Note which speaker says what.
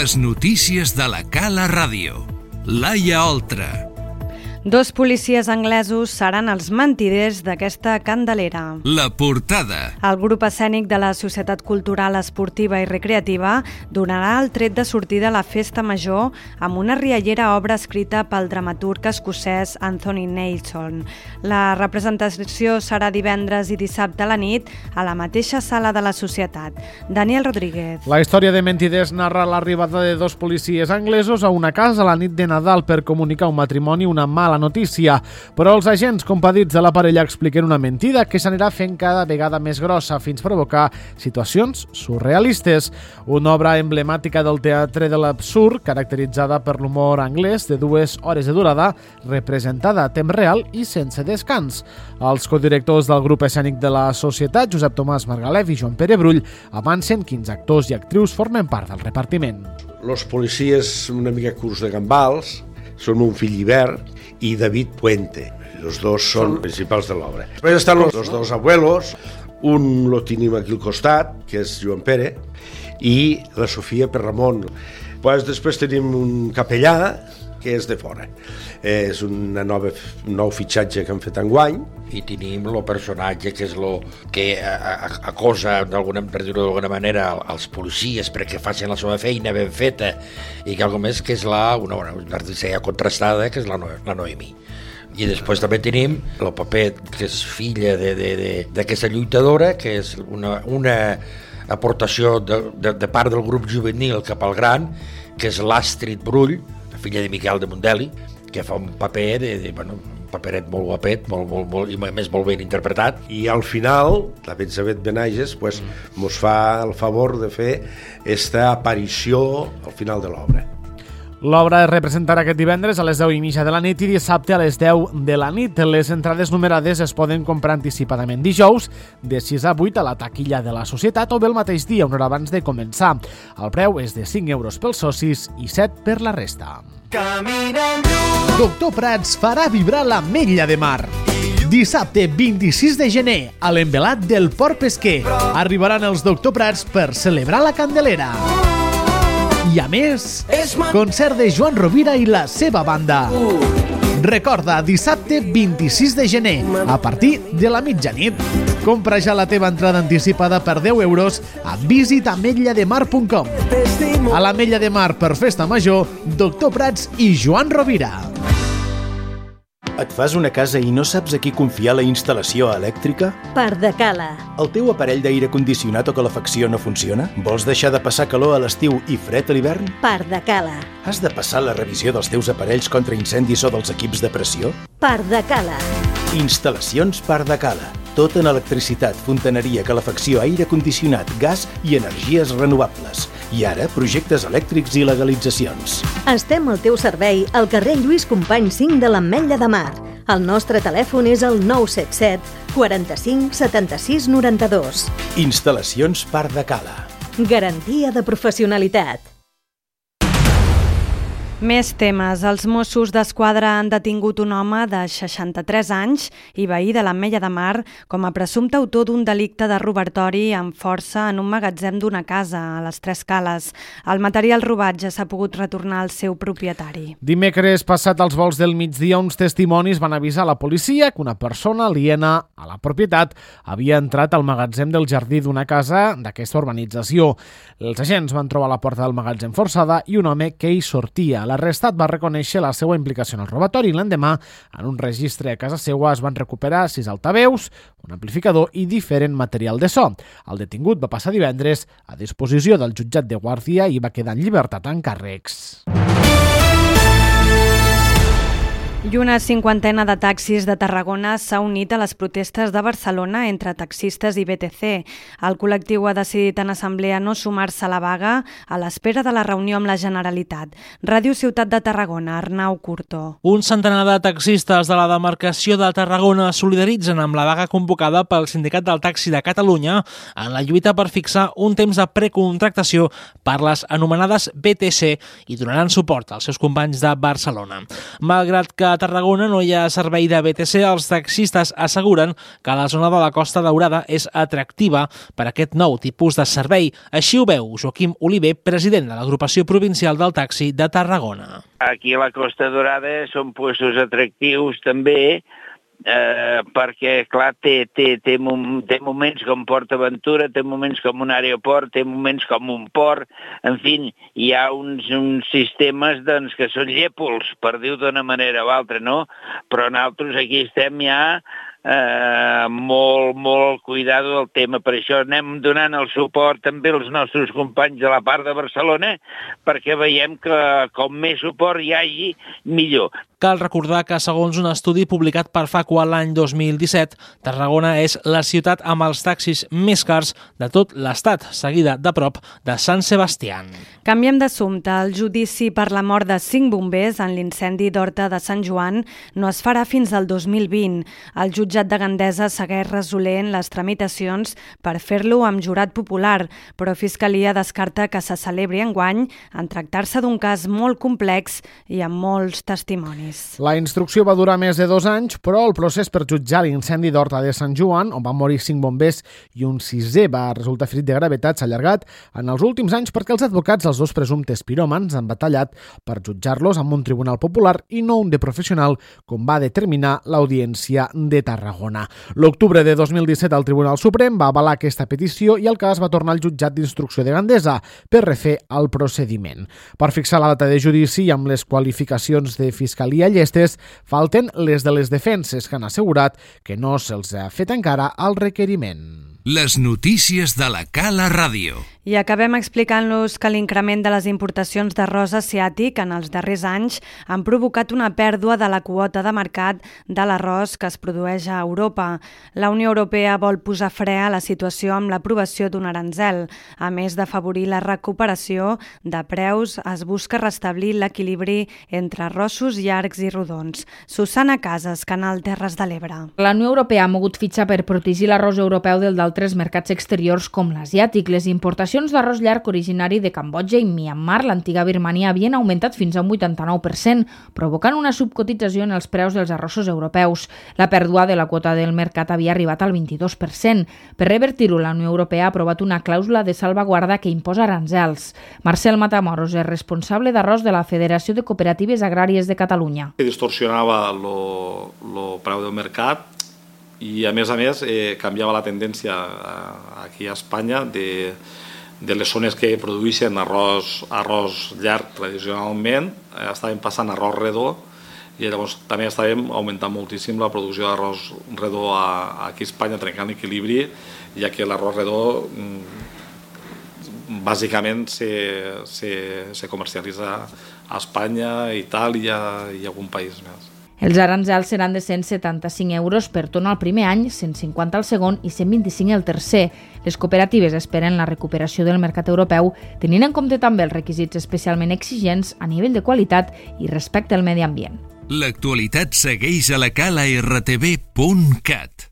Speaker 1: Les notícies de la Cala Ràdio. Laia Oltra.
Speaker 2: Dos policies anglesos seran els mentiders d'aquesta candelera.
Speaker 1: La portada.
Speaker 2: El grup escènic de la Societat Cultural Esportiva i Recreativa donarà el tret de sortida a la festa major amb una riallera obra escrita pel dramaturg escocès Anthony Nelson. La representació serà divendres i dissabte a la nit a la mateixa sala de la Societat. Daniel Rodríguez.
Speaker 3: La història de mentiders narra l'arribada de dos policies anglesos a una casa a la nit de Nadal per comunicar un matrimoni una mala mala notícia, però els agents compadits de la parella expliquen una mentida que s'anirà fent cada vegada més grossa fins provocar situacions surrealistes. Una obra emblemàtica del teatre de l'absurd, caracteritzada per l'humor anglès de dues hores de durada, representada a temps real i sense descans. Els codirectors del grup escènic de la Societat, Josep Tomàs Margalef i Joan Pere Brull, avancen quins actors i actrius formen part del repartiment.
Speaker 4: Los policies una mica curs de gambals, són un fill hivern i David Puente. Els dos són principals de l'obra. Després estan los, los dos abuelos, un lo tenim aquí al costat, que és Joan Pere, i la Sofia Perramon. Pues després tenim un capellà, que és de fora. És una nova, un nou fitxatge que han fet enguany.
Speaker 5: I tenim el personatge que és lo que acosa, d'alguna per dir-ho d'alguna manera, als policies perquè facin la seva feina ben feta i que més que és la, una, una artista contrastada, que és la, la Noemi. I després també tenim el paper que és filla d'aquesta lluitadora, que és una, una aportació de, de, de part del grup juvenil cap al gran, que és l'Astrid Brull, filla de Miquel de Mondeli, que fa un paper de, de bueno, paperet molt guapet, molt, molt, molt, i més molt ben interpretat.
Speaker 4: I al final, la Benzabet Benages pues, mos fa el favor de fer esta aparició al final de l'obra.
Speaker 3: L'obra es representarà aquest divendres a les 10 i mitja de la nit i dissabte a les 10 de la nit. Les entrades numerades es poden comprar anticipadament dijous de 6 a 8 a la taquilla de la societat o bé el mateix dia, una hora abans de començar. El preu és de 5 euros pels socis i 7 per la resta. Doctor Prats farà vibrar la Mella de Mar. Dissabte 26 de gener, a l'envelat del Port Pesquer, arribaran els Doctor Prats per celebrar la Candelera. I a més, concert de Joan Rovira i la seva banda. Recorda, dissabte 26 de gener, a partir de la mitjanit. Compra ja la teva entrada anticipada per 10 euros a visitametllademar.com. A la Mella de Mar per Festa Major, Doctor Prats i Joan Rovira.
Speaker 6: Et fas una casa i no saps a qui confiar la instal·lació elèctrica?
Speaker 7: Pardacala.
Speaker 6: El teu aparell d'aire condicionat o calefacció no funciona? Vols deixar de passar calor a l'estiu i fred a l'hivern?
Speaker 7: Pardacala.
Speaker 6: Has de passar la revisió dels teus aparells contra incendis o dels equips de pressió?
Speaker 7: Pardacala.
Speaker 6: Instal·lacions Pardacala. Tot en electricitat, fontaneria, calefacció, aire condicionat, gas i energies renovables. I ara, projectes elèctrics i legalitzacions.
Speaker 7: Estem al teu servei al carrer Lluís Company 5 de l'Ametlla de Mar. El nostre telèfon és el 977 45 76 92.
Speaker 6: Instal·lacions Parc de Cala.
Speaker 7: Garantia de professionalitat.
Speaker 2: Més temes. Els Mossos d'Esquadra han detingut un home de 63 anys i veí de l'Ametlla de Mar com a presumpte autor d'un delicte de robatori amb força en un magatzem d'una casa a les Tres Cales. El material robat ja s'ha pogut retornar al seu propietari.
Speaker 3: Dimecres passat als vols del migdia uns testimonis van avisar la policia que una persona aliena a la propietat havia entrat al magatzem del jardí d'una casa d'aquesta urbanització. Els agents van trobar la porta del magatzem forçada i un home que hi sortia. L'arrestat va reconèixer la seva implicació en el robatori i l'endemà, en un registre a casa seva, es van recuperar sis altaveus, un amplificador i diferent material de so. El detingut va passar divendres a disposició del jutjat de Guàrdia i va quedar en llibertat en càrrecs.
Speaker 2: I una cinquantena de taxis de Tarragona s'ha unit a les protestes de Barcelona entre taxistes i BTC. El col·lectiu ha decidit en assemblea no sumar-se a la vaga a l'espera de la reunió amb la Generalitat. Ràdio Ciutat de Tarragona, Arnau Curto.
Speaker 8: Un centenar de taxistes de la demarcació de Tarragona solidaritzen amb la vaga convocada pel Sindicat del Taxi de Catalunya en la lluita per fixar un temps de precontractació per les anomenades BTC i donaran suport als seus companys de Barcelona. Malgrat que de Tarragona no hi ha servei de BTC, els taxistes asseguren que la zona de la Costa Daurada és atractiva per a aquest nou tipus de servei. Així ho veu Joaquim Oliver, president de l'agrupació provincial del taxi de Tarragona.
Speaker 9: Aquí a la Costa Daurada són puestos atractius també, eh, perquè, clar, té, té, té, té moments com Port Aventura, té moments com un aeroport, té moments com un port, en fi, hi ha uns, uns sistemes doncs, que són llepols, per dir-ho d'una manera o altra, no? Però nosaltres aquí estem ja eh, molt, molt cuidado del tema. Per això anem donant el suport també als nostres companys de la part de Barcelona, perquè veiem que com més suport hi hagi, millor.
Speaker 8: Cal recordar que, segons un estudi publicat per Facua l'any 2017, Tarragona és la ciutat amb els taxis més cars de tot l'Estat, seguida de prop de Sant Sebastián.
Speaker 2: Canviem d'assumpte. El judici per la mort de cinc bombers en l'incendi d'Horta de Sant Joan no es farà fins al 2020. El jutjat de Gandesa segueix resolent les tramitacions per fer-lo amb jurat popular, però Fiscalia descarta que se celebri enguany en tractar-se d'un cas molt complex i amb molts testimonis
Speaker 3: més. La instrucció va durar més de dos anys, però el procés per jutjar l'incendi d'Horta de Sant Joan, on van morir cinc bombers i un sisè va resultar ferit de gravetat, s'ha allargat en els últims anys perquè els advocats dels dos presumptes piròmans han batallat per jutjar-los amb un tribunal popular i no un de professional, com va determinar l'Audiència de Tarragona. L'octubre de 2017 el Tribunal Suprem va avalar aquesta petició i el cas va tornar al jutjat d'instrucció de Gandesa per refer el procediment. Per fixar la data de judici amb les qualificacions de fiscalia i Llestes falten les de les defenses que han assegurat que no se'ls ha fet encara el requeriment.
Speaker 1: Les notícies de la Cala Ràdio.
Speaker 2: I acabem explicant-los que l'increment de les importacions d'arròs asiàtic en els darrers anys han provocat una pèrdua de la quota de mercat de l'arròs que es produeix a Europa. La Unió Europea vol posar fre a la situació amb l'aprovació d'un aranzel. A més d'afavorir la recuperació de preus, es busca restablir l'equilibri entre arrossos llargs i rodons. Susana Casas, Canal Terres de l'Ebre.
Speaker 10: La Unió Europea ha mogut fitxa per protegir l'arròs europeu del d'altres mercats exteriors com l'asiàtic. Les importacions d'arròs llarg originari de Cambodja i Myanmar, l'antiga Birmania, havien augmentat fins a un 89%, provocant una subcotització en els preus dels arrossos europeus. La pèrdua de la quota del mercat havia arribat al 22%. Per revertir-ho, la Unió Europea ha aprovat una clàusula de salvaguarda que imposa aranzels. Marcel Matamoros és responsable d'arròs de la Federació de Cooperatives Agràries de Catalunya.
Speaker 11: Que distorsionava el preu del mercat i a més a més eh, canviava la tendència eh, aquí a Espanya de de les zones que produeixen arròs, arròs llarg tradicionalment, eh, estàvem passant arròs redó i llavors també estàvem augmentant moltíssim la producció d'arròs redó a, aquí a Espanya, trencant l'equilibri, ja que l'arròs redó mm, bàsicament se, se, se comercialitza a Espanya, Itàlia i algun país més.
Speaker 10: Els aranzels seran de 175 euros per tona el primer any, 150 al segon i 125 el tercer. Les cooperatives esperen la recuperació del mercat europeu, tenint en compte també els requisits especialment exigents a nivell de qualitat i respecte al medi ambient.
Speaker 1: L'actualitat segueix a la cala rtb.cat.